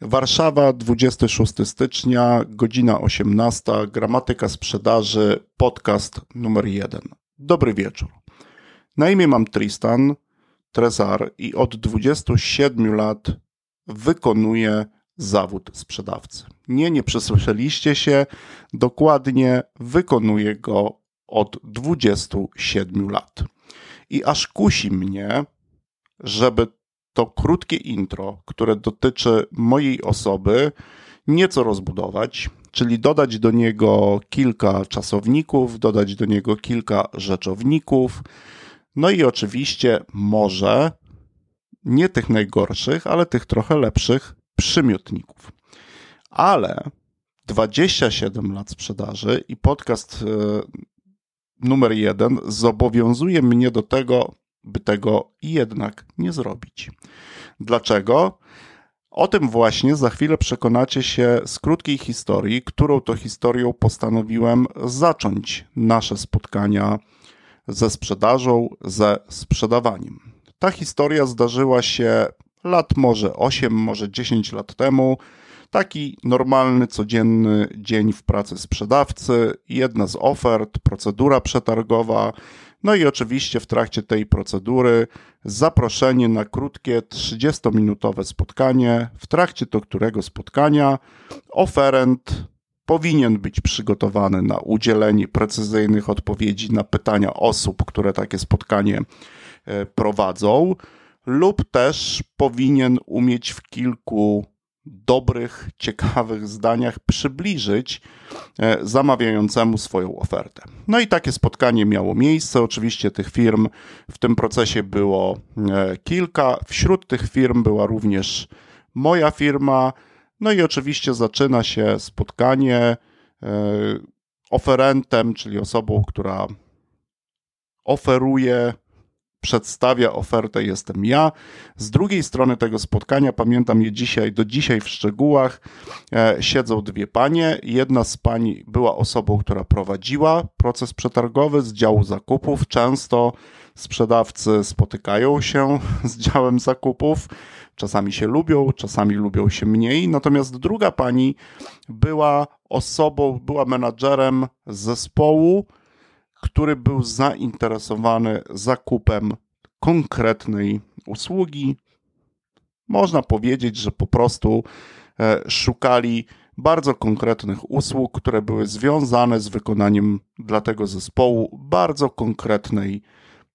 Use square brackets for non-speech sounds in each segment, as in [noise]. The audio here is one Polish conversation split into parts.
Warszawa, 26 stycznia, godzina 18, gramatyka sprzedaży, podcast numer 1. Dobry wieczór. Na imię mam Tristan Trezar i od 27 lat wykonuję zawód sprzedawcy. Nie, nie przesłyszeliście się, dokładnie wykonuję go od 27 lat. I aż kusi mnie, żeby to krótkie intro, które dotyczy mojej osoby, nieco rozbudować, czyli dodać do niego kilka czasowników, dodać do niego kilka rzeczowników, no i oczywiście może nie tych najgorszych, ale tych trochę lepszych przymiotników. Ale 27 lat sprzedaży i podcast e, numer jeden zobowiązuje mnie do tego, by tego jednak nie zrobić. Dlaczego? O tym właśnie za chwilę przekonacie się z krótkiej historii, którą to historią postanowiłem zacząć nasze spotkania ze sprzedażą, ze sprzedawaniem. Ta historia zdarzyła się lat może 8, może 10 lat temu. Taki normalny, codzienny dzień w pracy sprzedawcy, jedna z ofert, procedura przetargowa, no i oczywiście w trakcie tej procedury zaproszenie na krótkie 30-minutowe spotkanie, w trakcie to którego spotkania oferent powinien być przygotowany na udzielenie precyzyjnych odpowiedzi na pytania osób, które takie spotkanie e, prowadzą, lub też powinien umieć w kilku dobrych, ciekawych zdaniach przybliżyć e, zamawiającemu swoją ofertę. No i takie spotkanie miało miejsce. Oczywiście tych firm w tym procesie było e, kilka. Wśród tych firm była również moja firma. No i oczywiście zaczyna się spotkanie e, oferentem, czyli osobą, która oferuje przedstawia ofertę jestem ja. Z drugiej strony tego spotkania, pamiętam je dzisiaj, do dzisiaj w szczegółach, e, siedzą dwie panie. Jedna z pani była osobą, która prowadziła proces przetargowy z działu zakupów. Często sprzedawcy spotykają się z działem zakupów. Czasami się lubią, czasami lubią się mniej. Natomiast druga pani była osobą, była menadżerem zespołu, który był zainteresowany zakupem konkretnej usługi. Można powiedzieć, że po prostu e, szukali bardzo konkretnych usług, które były związane z wykonaniem dla tego zespołu bardzo konkretnej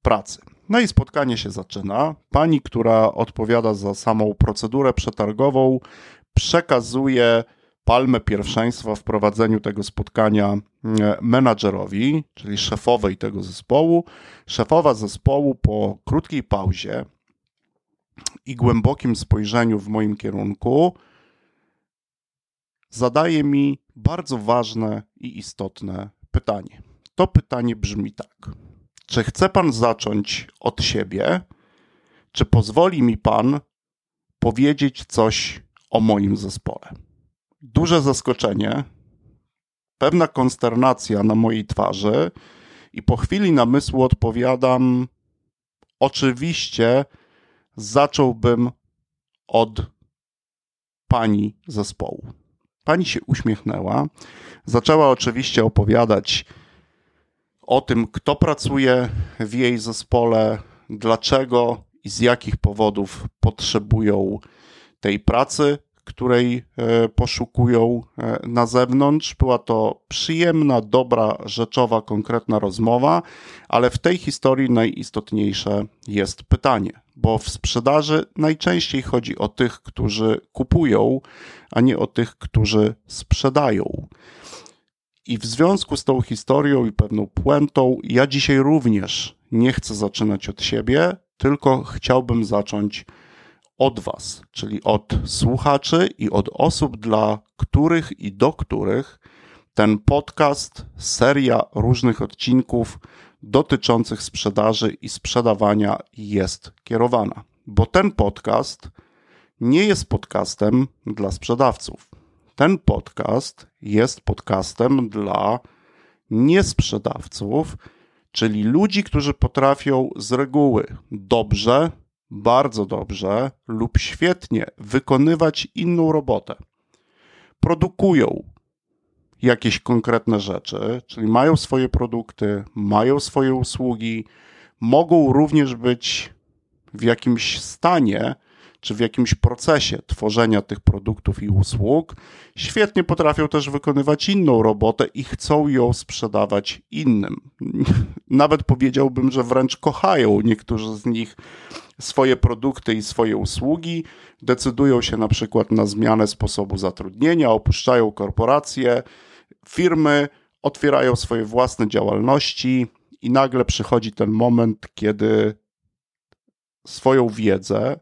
pracy. No i spotkanie się zaczyna. Pani, która odpowiada za samą procedurę przetargową, przekazuje palmę pierwszeństwa w prowadzeniu tego spotkania e, menadżerowi, czyli szefowej tego zespołu. Szefowa zespołu po krótkiej pauzie i głębokim spojrzeniu w moim kierunku zadaje mi bardzo ważne i istotne pytanie. To pytanie brzmi tak: czy chce pan zacząć od siebie? Czy pozwoli mi pan powiedzieć coś o moim zespole? Duże zaskoczenie, pewna konsternacja na mojej twarzy i po chwili namysłu odpowiadam: Oczywiście zacząłbym od pani zespołu. Pani się uśmiechnęła, zaczęła oczywiście opowiadać o tym, kto pracuje w jej zespole, dlaczego i z jakich powodów potrzebują tej pracy której e, poszukują e, na zewnątrz. Była to przyjemna, dobra, rzeczowa, konkretna rozmowa, ale w tej historii najistotniejsze jest pytanie, bo w sprzedaży najczęściej chodzi o tych, którzy kupują, a nie o tych, którzy sprzedają. I w związku z tą historią i pewną puentą, ja dzisiaj również nie chcę zaczynać od siebie, tylko chciałbym zacząć Was, czyli od słuchaczy i od osób, dla których i do których ten podcast, seria różnych odcinków dotyczących sprzedaży i sprzedawania jest kierowana. Bo ten podcast nie jest podcastem dla sprzedawców. Ten podcast jest podcastem dla niesprzedawców, czyli ludzi, którzy potrafią z reguły dobrze bardzo dobrze lub świetnie wykonywać inną robotę. Produkują jakieś konkretne rzeczy, czyli mają swoje produkty, mają swoje usługi, mogą również być w jakimś stanie, czy w jakimś procesie tworzenia tych produktów i usług, świetnie potrafią też wykonywać inną robotę i chcą ją sprzedawać innym. [laughs] Nawet powiedziałbym, że wręcz kochają niektórzy z nich swoje produkty i swoje usługi, decydują się na przykład na zmianę sposobu zatrudnienia, opuszczają korporacje, firmy, otwierają swoje własne działalności i nagle przychodzi ten moment, kiedy swoją wiedzę,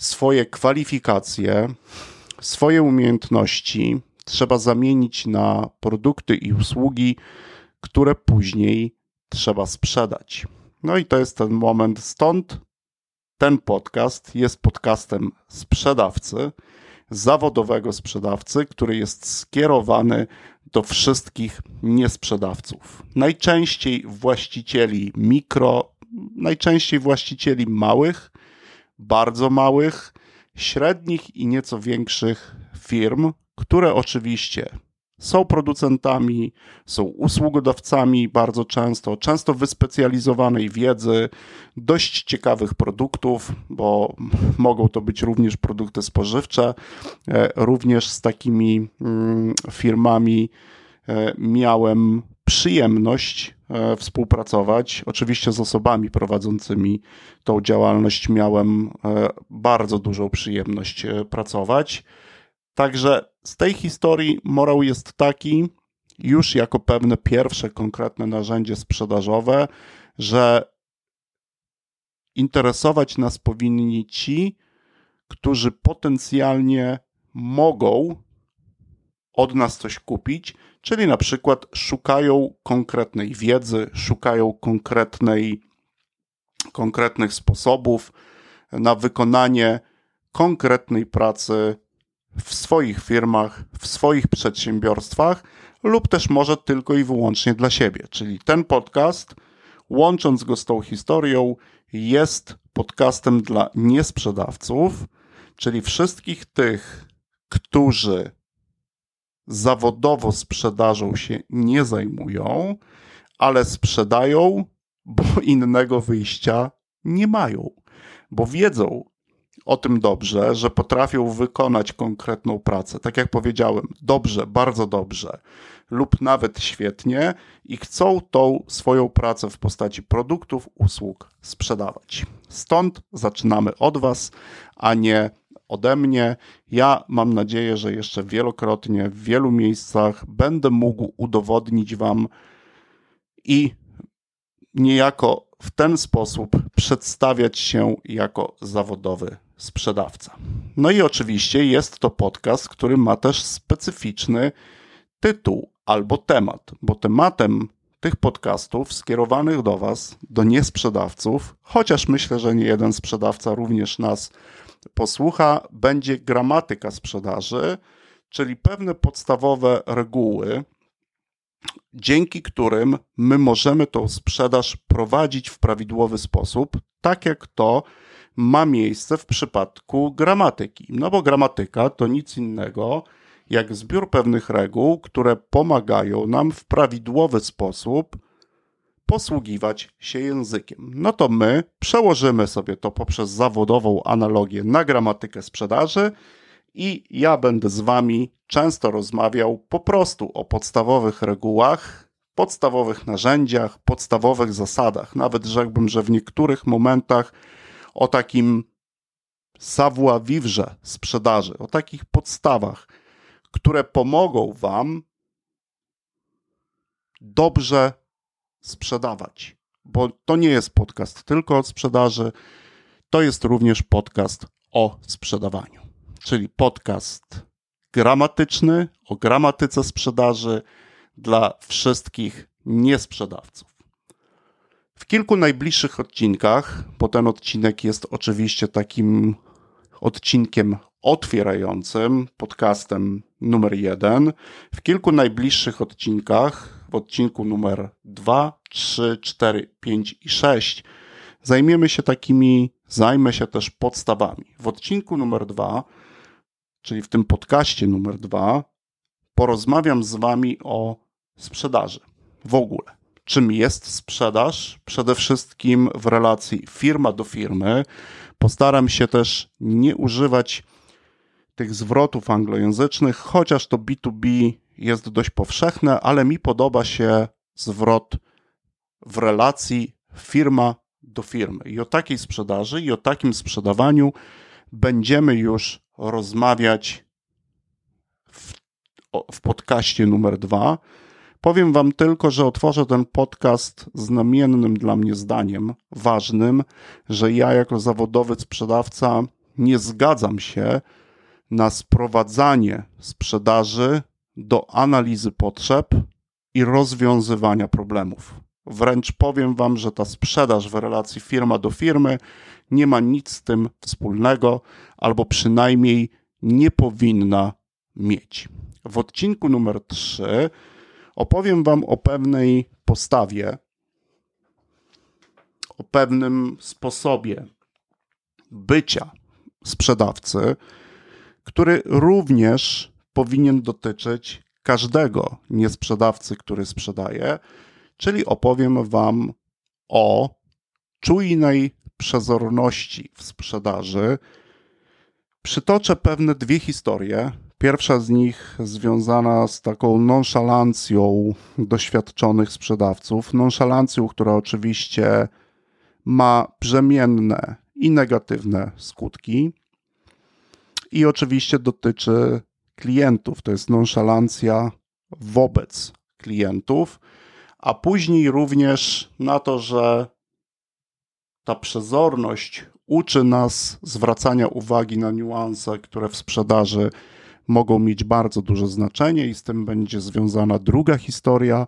swoje kwalifikacje, swoje umiejętności trzeba zamienić na produkty i usługi, które później trzeba sprzedać. No i to jest ten moment, stąd ten podcast jest podcastem sprzedawcy, zawodowego sprzedawcy, który jest skierowany do wszystkich niesprzedawców. Najczęściej właścicieli mikro, najczęściej właścicieli małych, bardzo małych, średnich i nieco większych firm, które oczywiście są producentami, są usługodawcami bardzo często, często wyspecjalizowanej wiedzy, dość ciekawych produktów, bo [laughs] mogą to być również produkty spożywcze. E, również z takimi mm, firmami e, miałem przyjemność współpracować. Oczywiście z osobami prowadzącymi tą działalność miałem bardzo dużą przyjemność pracować. Także z tej historii morał jest taki, już jako pewne pierwsze konkretne narzędzie sprzedażowe, że interesować nas powinni ci, którzy potencjalnie mogą od nas coś kupić, czyli na przykład szukają konkretnej wiedzy, szukają konkretnej, konkretnych sposobów na wykonanie konkretnej pracy w swoich firmach, w swoich przedsiębiorstwach lub też może tylko i wyłącznie dla siebie. Czyli ten podcast, łącząc go z tą historią, jest podcastem dla niesprzedawców, czyli wszystkich tych, którzy zawodowo sprzedażą się nie zajmują, ale sprzedają, bo innego wyjścia nie mają, bo wiedzą, o tym dobrze, że potrafią wykonać konkretną pracę. Tak jak powiedziałem, dobrze, bardzo dobrze lub nawet świetnie i chcą tą swoją pracę w postaci produktów, usług sprzedawać. Stąd zaczynamy od Was, a nie ode mnie. Ja mam nadzieję, że jeszcze wielokrotnie w wielu miejscach będę mógł udowodnić Wam i niejako w ten sposób przedstawiać się jako zawodowy sprzedawca. No i oczywiście jest to podcast, który ma też specyficzny tytuł albo temat, bo tematem tych podcastów skierowanych do Was, do niesprzedawców, chociaż myślę, że nie jeden sprzedawca również nas posłucha, będzie gramatyka sprzedaży, czyli pewne podstawowe reguły, dzięki którym my możemy tą sprzedaż prowadzić w prawidłowy sposób, tak jak to ma miejsce w przypadku gramatyki. No bo gramatyka to nic innego jak zbiór pewnych reguł, które pomagają nam w prawidłowy sposób posługiwać się językiem. No to my przełożymy sobie to poprzez zawodową analogię na gramatykę sprzedaży i ja będę z Wami często rozmawiał po prostu o podstawowych regułach, podstawowych narzędziach, podstawowych zasadach. Nawet rzekłbym, że w niektórych momentach o takim savoir-vivre sprzedaży, o takich podstawach, które pomogą Wam dobrze sprzedawać. Bo to nie jest podcast tylko o sprzedaży, to jest również podcast o sprzedawaniu. Czyli podcast gramatyczny o gramatyce sprzedaży dla wszystkich niesprzedawców. W kilku najbliższych odcinkach, bo ten odcinek jest oczywiście takim odcinkiem otwierającym, podcastem numer jeden. W kilku najbliższych odcinkach, w odcinku numer 2, 3, 4, 5 i 6, zajmiemy się takimi, zajmę się też podstawami. W odcinku numer dwa, czyli w tym podcaście numer dwa, porozmawiam z Wami o sprzedaży w ogóle. Czym jest sprzedaż? Przede wszystkim w relacji firma do firmy. Postaram się też nie używać tych zwrotów anglojęzycznych, chociaż to B2B jest dość powszechne, ale mi podoba się zwrot w relacji firma do firmy. I o takiej sprzedaży i o takim sprzedawaniu będziemy już rozmawiać w, w podcaście numer dwa. Powiem Wam tylko, że otworzę ten podcast znamiennym dla mnie zdaniem, ważnym, że ja jako zawodowy sprzedawca nie zgadzam się na sprowadzanie sprzedaży do analizy potrzeb i rozwiązywania problemów. Wręcz powiem Wam, że ta sprzedaż w relacji firma do firmy nie ma nic z tym wspólnego, albo przynajmniej nie powinna mieć. W odcinku numer 3 opowiem Wam o pewnej postawie, o pewnym sposobie bycia sprzedawcy, który również powinien dotyczyć każdego niesprzedawcy, który sprzedaje, czyli opowiem Wam o czujnej przezorności w sprzedaży. Przytoczę pewne dwie historie. Pierwsza z nich związana z taką nonszalancją doświadczonych sprzedawców. Nonszalancją, która oczywiście ma brzemienne i negatywne skutki. I oczywiście dotyczy klientów. To jest nonszalancja wobec klientów, a później również na to, że ta przezorność uczy nas zwracania uwagi na niuanse, które w sprzedaży mogą mieć bardzo duże znaczenie, i z tym będzie związana druga historia,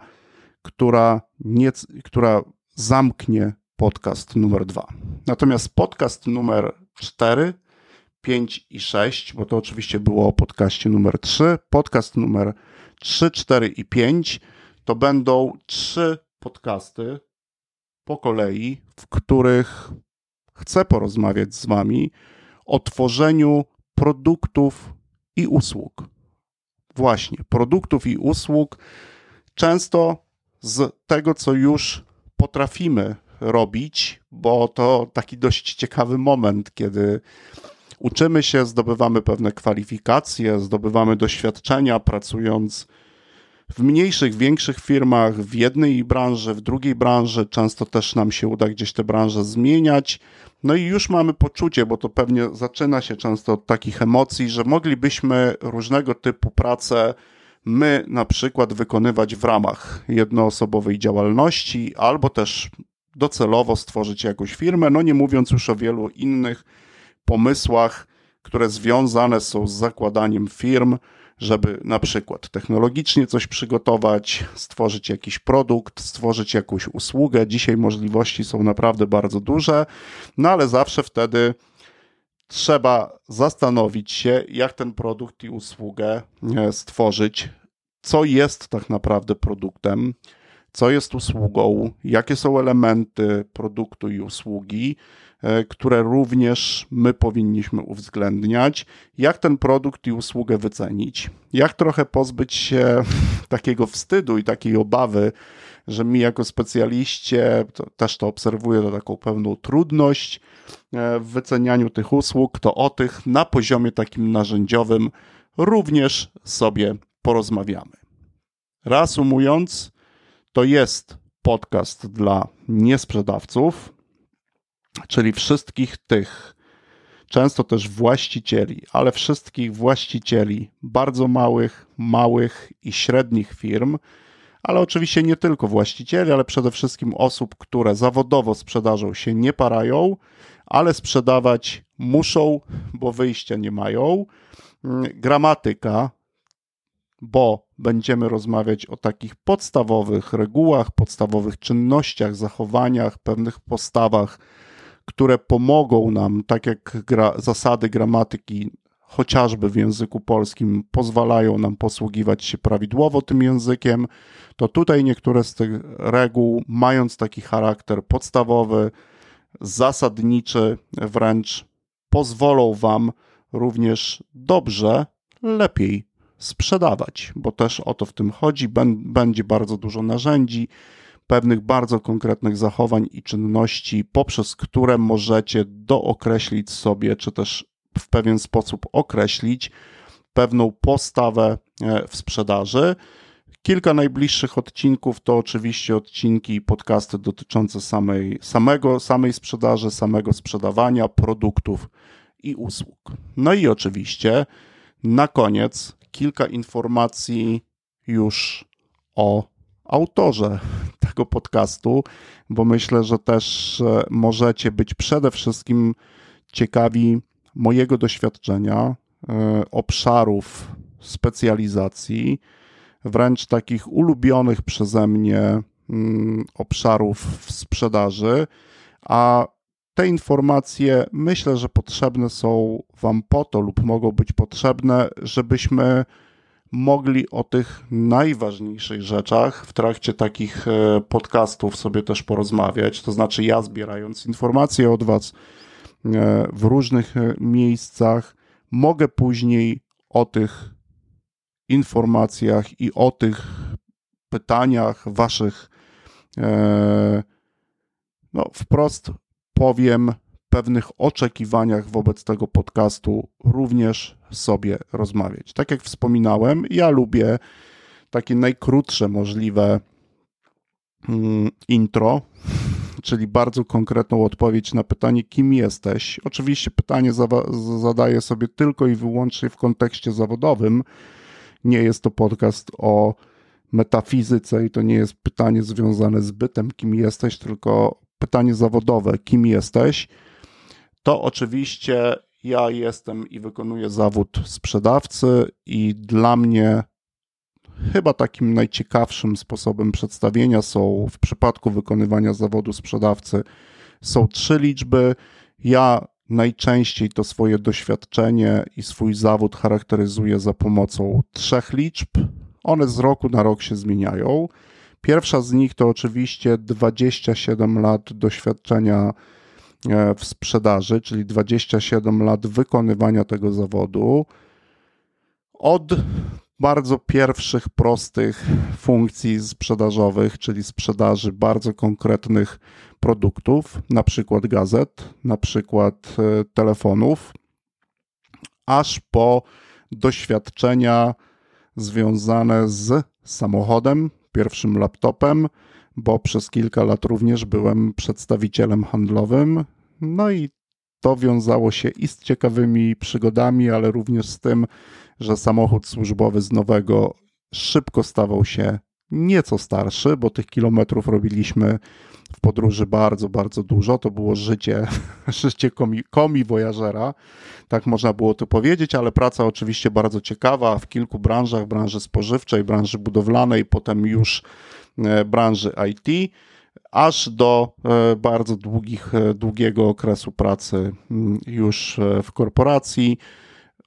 która, nie, która zamknie podcast numer dwa. Natomiast podcast numer cztery 5 i 6, bo to oczywiście było o podcaście numer 3. Podcast numer 3, 4 i 5 to będą trzy podcasty po kolei, w których chcę porozmawiać z Wami o tworzeniu produktów i usług. Właśnie, produktów i usług, często z tego, co już potrafimy robić, bo to taki dość ciekawy moment, kiedy uczymy się, zdobywamy pewne kwalifikacje, zdobywamy doświadczenia pracując w mniejszych, większych firmach, w jednej branży, w drugiej branży. Często też nam się uda gdzieś te branże zmieniać. No i już mamy poczucie, bo to pewnie zaczyna się często od takich emocji, że moglibyśmy różnego typu prace my na przykład wykonywać w ramach jednoosobowej działalności, albo też docelowo stworzyć jakąś firmę, no nie mówiąc już o wielu innych pomysłach, które związane są z zakładaniem firm, żeby na przykład technologicznie coś przygotować, stworzyć jakiś produkt, stworzyć jakąś usługę. Dzisiaj możliwości są naprawdę bardzo duże, no ale zawsze wtedy trzeba zastanowić się, jak ten produkt i usługę e, stworzyć, co jest tak naprawdę produktem, co jest usługą, jakie są elementy produktu i usługi, które również my powinniśmy uwzględniać. Jak ten produkt i usługę wycenić? Jak trochę pozbyć się [laughs] takiego wstydu i takiej obawy, że mi jako specjaliście, to też to obserwuję, to taką pewną trudność e, w wycenianiu tych usług, to o tych na poziomie takim narzędziowym również sobie porozmawiamy. Reasumując, to jest podcast dla niesprzedawców, czyli wszystkich tych, często też właścicieli, ale wszystkich właścicieli bardzo małych, małych i średnich firm, ale oczywiście nie tylko właścicieli, ale przede wszystkim osób, które zawodowo sprzedażą się nie parają, ale sprzedawać muszą, bo wyjścia nie mają. Gramatyka, bo będziemy rozmawiać o takich podstawowych regułach, podstawowych czynnościach, zachowaniach, pewnych postawach, które pomogą nam, tak jak gra, zasady gramatyki, chociażby w języku polskim, pozwalają nam posługiwać się prawidłowo tym językiem, to tutaj niektóre z tych reguł, mając taki charakter podstawowy, zasadniczy, wręcz pozwolą Wam również dobrze, lepiej sprzedawać, bo też o to w tym chodzi. Będzie bardzo dużo narzędzi, pewnych bardzo konkretnych zachowań i czynności, poprzez które możecie dookreślić sobie, czy też w pewien sposób określić pewną postawę e, w sprzedaży. Kilka najbliższych odcinków to oczywiście odcinki i podcasty dotyczące samej, samego, samej sprzedaży, samego sprzedawania produktów i usług. No i oczywiście na koniec kilka informacji już o autorze [laughs] tego podcastu, bo myślę, że też możecie być przede wszystkim ciekawi mojego doświadczenia, e, obszarów specjalizacji, wręcz takich ulubionych przeze mnie mm, obszarów w sprzedaży, a te informacje myślę, że potrzebne są Wam po to lub mogą być potrzebne, żebyśmy mogli o tych najważniejszych rzeczach w trakcie takich e, podcastów sobie też porozmawiać. To znaczy, ja zbierając informacje od Was e, w różnych e, miejscach, mogę później o tych informacjach i o tych pytaniach Waszych no, wprost powiem, pewnych oczekiwaniach wobec tego podcastu również sobie rozmawiać. Tak jak wspominałem, ja lubię takie najkrótsze możliwe mm, intro, [laughs] czyli bardzo konkretną odpowiedź na pytanie, kim jesteś. Oczywiście pytanie zadaję sobie tylko i wyłącznie w kontekście zawodowym. Nie jest to podcast o metafizyce i to nie jest pytanie związane z bytem, kim jesteś, tylko pytanie zawodowe, kim jesteś, to oczywiście ja jestem i wykonuję zawód sprzedawcy, i dla mnie chyba takim najciekawszym sposobem przedstawienia są w przypadku wykonywania zawodu sprzedawcy są trzy liczby. Ja najczęściej to swoje doświadczenie i swój zawód charakteryzuję za pomocą trzech liczb. One z roku na rok się zmieniają. Pierwsza z nich to oczywiście 27 lat doświadczenia w sprzedaży, czyli 27 lat wykonywania tego zawodu. Od bardzo pierwszych, prostych funkcji sprzedażowych, czyli sprzedaży bardzo konkretnych produktów, na przykład gazet, na przykład e, telefonów, aż po doświadczenia związane z samochodem, pierwszym laptopem, bo przez kilka lat również byłem przedstawicielem handlowym. No i to wiązało się i z ciekawymi przygodami, ale również z tym, że samochód służbowy z nowego szybko stawał się nieco starszy, bo tych kilometrów robiliśmy w podróży bardzo, bardzo dużo. To było życie, [laughs] życie komi, komi voyagera, tak można było to powiedzieć, ale praca oczywiście bardzo ciekawa w kilku branżach, branży spożywczej, branży budowlanej, potem już branży IT, aż do e, bardzo długich, e, długiego okresu pracy mm, już w korporacji.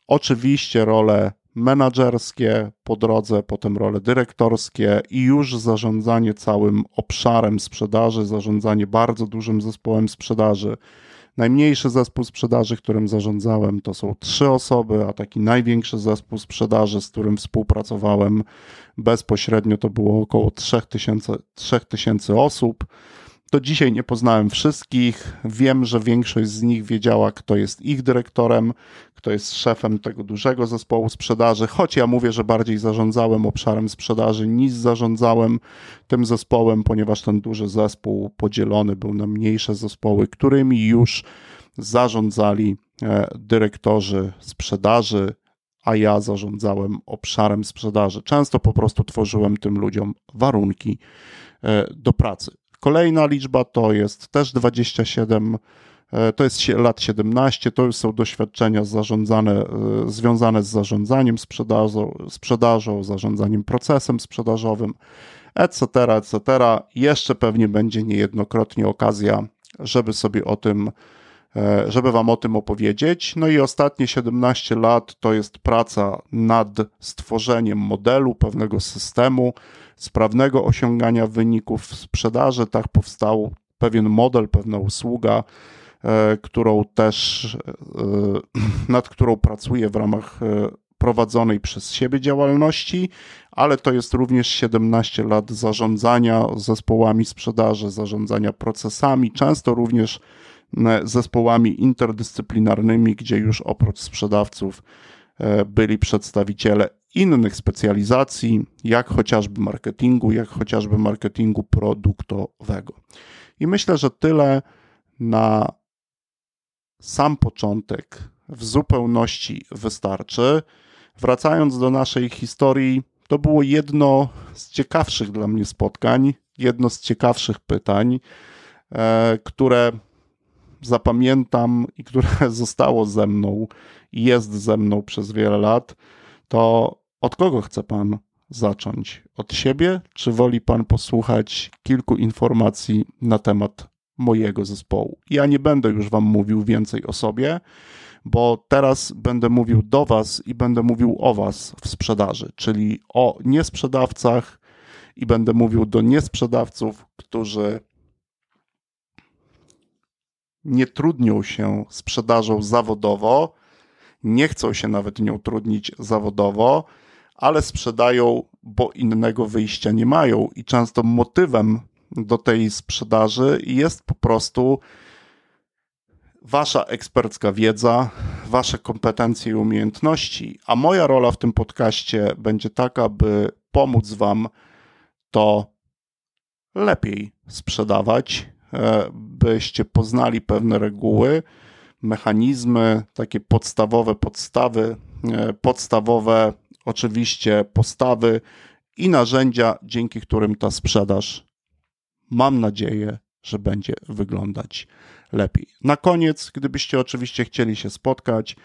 Oczywiście role menadżerskie po drodze, potem role dyrektorskie i już zarządzanie całym obszarem sprzedaży, zarządzanie bardzo dużym zespołem sprzedaży. Najmniejszy zespół sprzedaży, którym zarządzałem, to są trzy osoby, a taki największy zespół sprzedaży, z którym współpracowałem bezpośrednio, to było około 3000, 3000 osób. Do dzisiaj nie poznałem wszystkich. Wiem, że większość z nich wiedziała, kto jest ich dyrektorem, kto jest szefem tego dużego zespołu sprzedaży, choć ja mówię, że bardziej zarządzałem obszarem sprzedaży niż zarządzałem tym zespołem, ponieważ ten duży zespół podzielony był na mniejsze zespoły, którymi już zarządzali e, dyrektorzy sprzedaży, a ja zarządzałem obszarem sprzedaży. Często po prostu tworzyłem tym ludziom warunki e, do pracy. Kolejna liczba to jest też 27, e, to jest lat 17, to już są doświadczenia zarządzane, e, związane z zarządzaniem sprzedażą, sprzedażą, zarządzaniem procesem sprzedażowym, etc., etc. Jeszcze pewnie będzie niejednokrotnie okazja, żeby sobie o tym e, żeby Wam o tym opowiedzieć. No i ostatnie 17 lat to jest praca nad stworzeniem modelu, pewnego systemu, sprawnego osiągania wyników w sprzedaży. Tak powstał pewien model, pewna usługa, którą też, nad którą pracuję w ramach prowadzonej przez siebie działalności, ale to jest również 17 lat zarządzania zespołami sprzedaży, zarządzania procesami, często również zespołami interdyscyplinarnymi, gdzie już oprócz sprzedawców e, byli przedstawiciele innych specjalizacji, jak chociażby marketingu, jak chociażby marketingu produktowego. I myślę, że tyle na sam początek w zupełności wystarczy. Wracając do naszej historii, to było jedno z ciekawszych dla mnie spotkań, jedno z ciekawszych pytań, e, które zapamiętam i które [laughs] zostało ze mną i jest ze mną przez wiele lat, to od kogo chce Pan zacząć? Od siebie, czy woli Pan posłuchać kilku informacji na temat mojego zespołu? Ja nie będę już Wam mówił więcej o sobie, bo teraz będę mówił do Was i będę mówił o Was w sprzedaży, czyli o niesprzedawcach i będę mówił do niesprzedawców, którzy nie trudnią się sprzedażą zawodowo, nie chcą się nawet nią trudnić zawodowo, ale sprzedają, bo innego wyjścia nie mają. I często motywem do tej sprzedaży jest po prostu wasza ekspercka wiedza, wasze kompetencje i umiejętności, a moja rola w tym podcaście będzie taka, by pomóc wam to lepiej sprzedawać, e, byście poznali pewne reguły, mechanizmy, takie podstawowe podstawy, e, podstawowe oczywiście postawy i narzędzia, dzięki którym ta sprzedaż, mam nadzieję, że będzie wyglądać lepiej. Na koniec, gdybyście oczywiście chcieli się spotkać,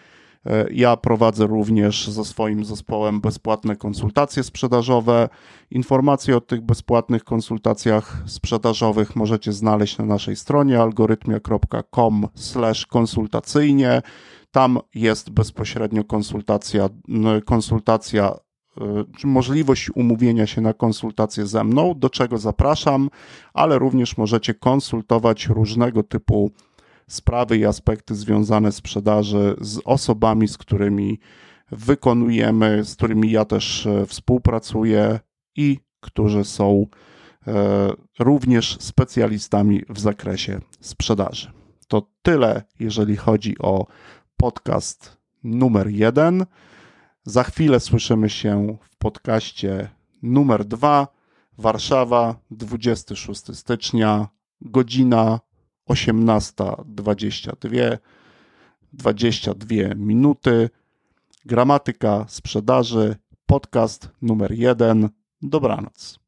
ja prowadzę również ze swoim zespołem bezpłatne konsultacje sprzedażowe. Informacje o tych bezpłatnych konsultacjach sprzedażowych możecie znaleźć na naszej stronie algorytmia.com/konsultacyjnie. Tam jest bezpośrednio konsultacja, konsultacja Y, możliwość umówienia się na konsultację ze mną, do czego zapraszam, ale również możecie konsultować różnego typu sprawy i aspekty związane z sprzedaży z osobami, z którymi wykonujemy, z którymi ja też e, współpracuję i którzy są e, również specjalistami w zakresie sprzedaży. To tyle, jeżeli chodzi o podcast numer jeden. Za chwilę słyszymy się w podcaście numer 2, Warszawa, 26 stycznia, godzina 18.22, 22 minuty. Gramatyka sprzedaży, podcast numer 1. Dobranoc.